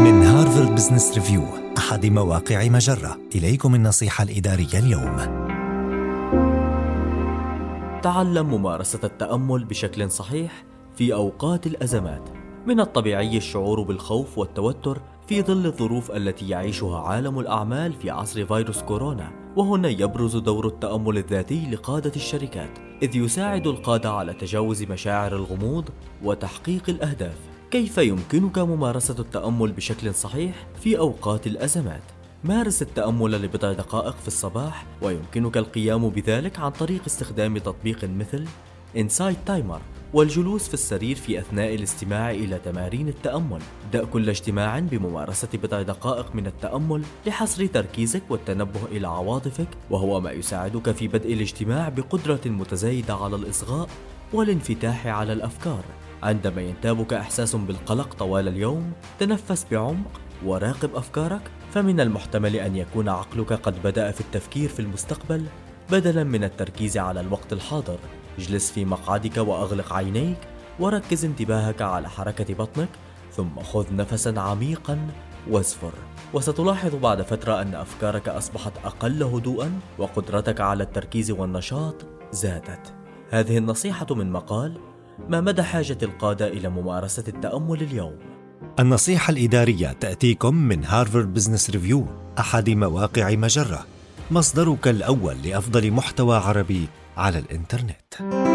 من هارفارد بزنس ريفيو أحد مواقع مجرة. إليكم النصيحة الإدارية اليوم. تعلم ممارسة التأمل بشكل صحيح في أوقات الأزمات. من الطبيعي الشعور بالخوف والتوتر في ظل الظروف التي يعيشها عالم الأعمال في عصر فيروس كورونا وهنا يبرز دور التأمل الذاتي لقادة الشركات إذ يساعد القادة على تجاوز مشاعر الغموض وتحقيق الأهداف. كيف يمكنك ممارسة التأمل بشكل صحيح في أوقات الأزمات؟ مارس التأمل لبضع دقائق في الصباح ويمكنك القيام بذلك عن طريق استخدام تطبيق مثل Insight Timer والجلوس في السرير في أثناء الاستماع إلى تمارين التأمل ابدأ كل اجتماع بممارسة بضع دقائق من التأمل لحصر تركيزك والتنبه إلى عواطفك وهو ما يساعدك في بدء الاجتماع بقدرة متزايدة على الإصغاء والانفتاح على الأفكار عندما ينتابك إحساس بالقلق طوال اليوم تنفس بعمق وراقب أفكارك. فمن المحتمل أن يكون عقلك قد بدأ في التفكير في المستقبل بدلا من التركيز على الوقت الحاضر. اجلس في مقعدك وأغلق عينيك وركز انتباهك على حركة بطنك ثم خذ نفسا عميقا وازفر وستلاحظ بعد فترة أن أفكارك أصبحت أقل هدوءا وقدرتك على التركيز والنشاط زادت. هذه النصيحة من مقال ما مدى حاجة القادة إلى ممارسة التأمل اليوم؟ النصيحة الإدارية تأتيكم من هارفارد بزنس ريفيو أحد مواقع مجرة مصدرك الأول لأفضل محتوى عربي على الإنترنت